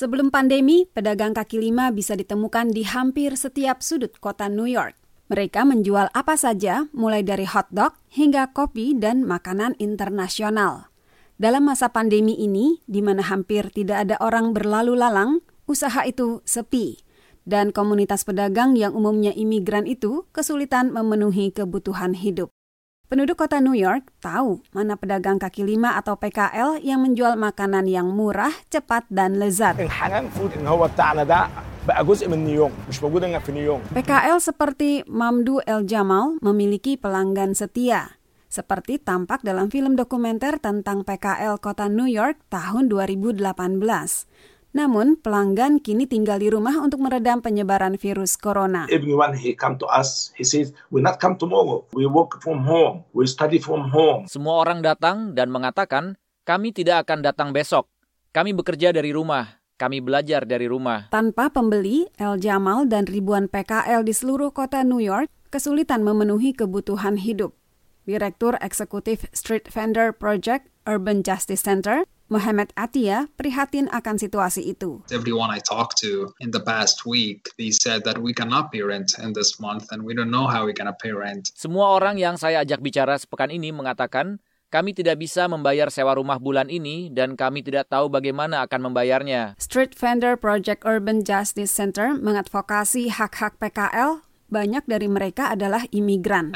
Sebelum pandemi, pedagang kaki lima bisa ditemukan di hampir setiap sudut kota New York. Mereka menjual apa saja, mulai dari hotdog hingga kopi dan makanan internasional. Dalam masa pandemi ini, di mana hampir tidak ada orang berlalu lalang, usaha itu sepi. Dan komunitas pedagang yang umumnya imigran itu kesulitan memenuhi kebutuhan hidup. Penduduk kota New York tahu mana pedagang kaki lima atau PKL yang menjual makanan yang murah, cepat, dan lezat. PKL seperti Mamdu El Jamal memiliki pelanggan setia. Seperti tampak dalam film dokumenter tentang PKL kota New York tahun 2018. Namun, pelanggan kini tinggal di rumah untuk meredam penyebaran virus corona. Everyone he come to us, he says, we not come tomorrow. We work from home. We study from home. Semua orang datang dan mengatakan, kami tidak akan datang besok. Kami bekerja dari rumah. Kami belajar dari rumah. Tanpa pembeli, El Jamal dan ribuan PKL di seluruh kota New York kesulitan memenuhi kebutuhan hidup. Direktur Eksekutif Street Vendor Project Urban Justice Center, Muhammad Atia prihatin akan situasi itu. Everyone I talked to in the past week, they said that we cannot pay rent in this month and we don't know how we gonna pay rent. Semua orang yang saya ajak bicara sepekan ini mengatakan kami tidak bisa membayar sewa rumah bulan ini dan kami tidak tahu bagaimana akan membayarnya. Street Vendor Project Urban Justice Center mengadvokasi hak-hak PKL banyak dari mereka adalah imigran.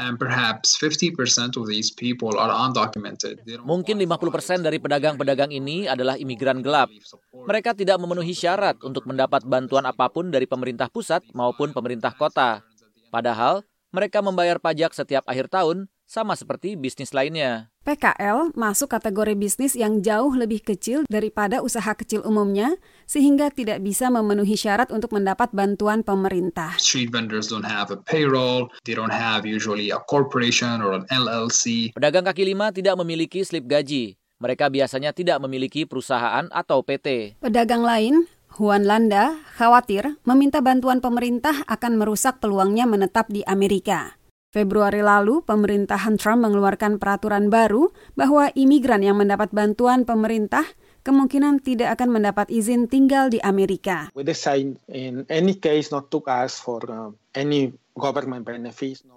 Mungkin 50% dari pedagang-pedagang ini adalah imigran gelap. Mereka tidak memenuhi syarat untuk mendapat bantuan apa pun dari pemerintah pusat maupun pemerintah kota. Padahal, mereka membayar pajak setiap akhir tahun sama seperti bisnis lainnya. PKL masuk kategori bisnis yang jauh lebih kecil daripada usaha kecil umumnya, sehingga tidak bisa memenuhi syarat untuk mendapat bantuan pemerintah. Street vendors don't have a payroll, they don't have usually a corporation or an LLC. Pedagang kaki lima tidak memiliki slip gaji. Mereka biasanya tidak memiliki perusahaan atau PT. Pedagang lain, Juan Landa, khawatir meminta bantuan pemerintah akan merusak peluangnya menetap di Amerika. Februari lalu, pemerintahan Trump mengeluarkan peraturan baru bahwa imigran yang mendapat bantuan pemerintah kemungkinan tidak akan mendapat izin tinggal di Amerika.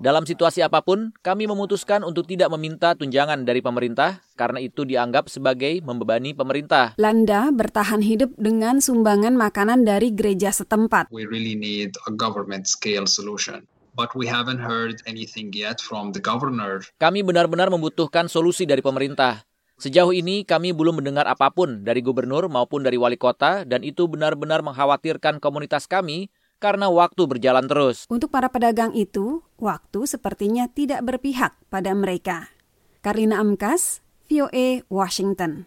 Dalam situasi apa pun, kami memutuskan untuk tidak meminta tunjangan dari pemerintah karena itu dianggap sebagai membebani pemerintah. Landa bertahan hidup dengan sumbangan makanan dari gereja setempat. We really need a government scale solution but we haven't heard anything yet from the governor. Kami benar-benar membutuhkan solusi dari pemerintah. Sejauh ini kami belum mendengar apa pun dari gubernur maupun dari wali kota dan itu benar-benar mengkhawatirkan komunitas kami karena waktu berjalan terus. Untuk para pedagang itu, waktu sepertinya tidak berpihak pada mereka. Karina Amkas, VOA, Washington.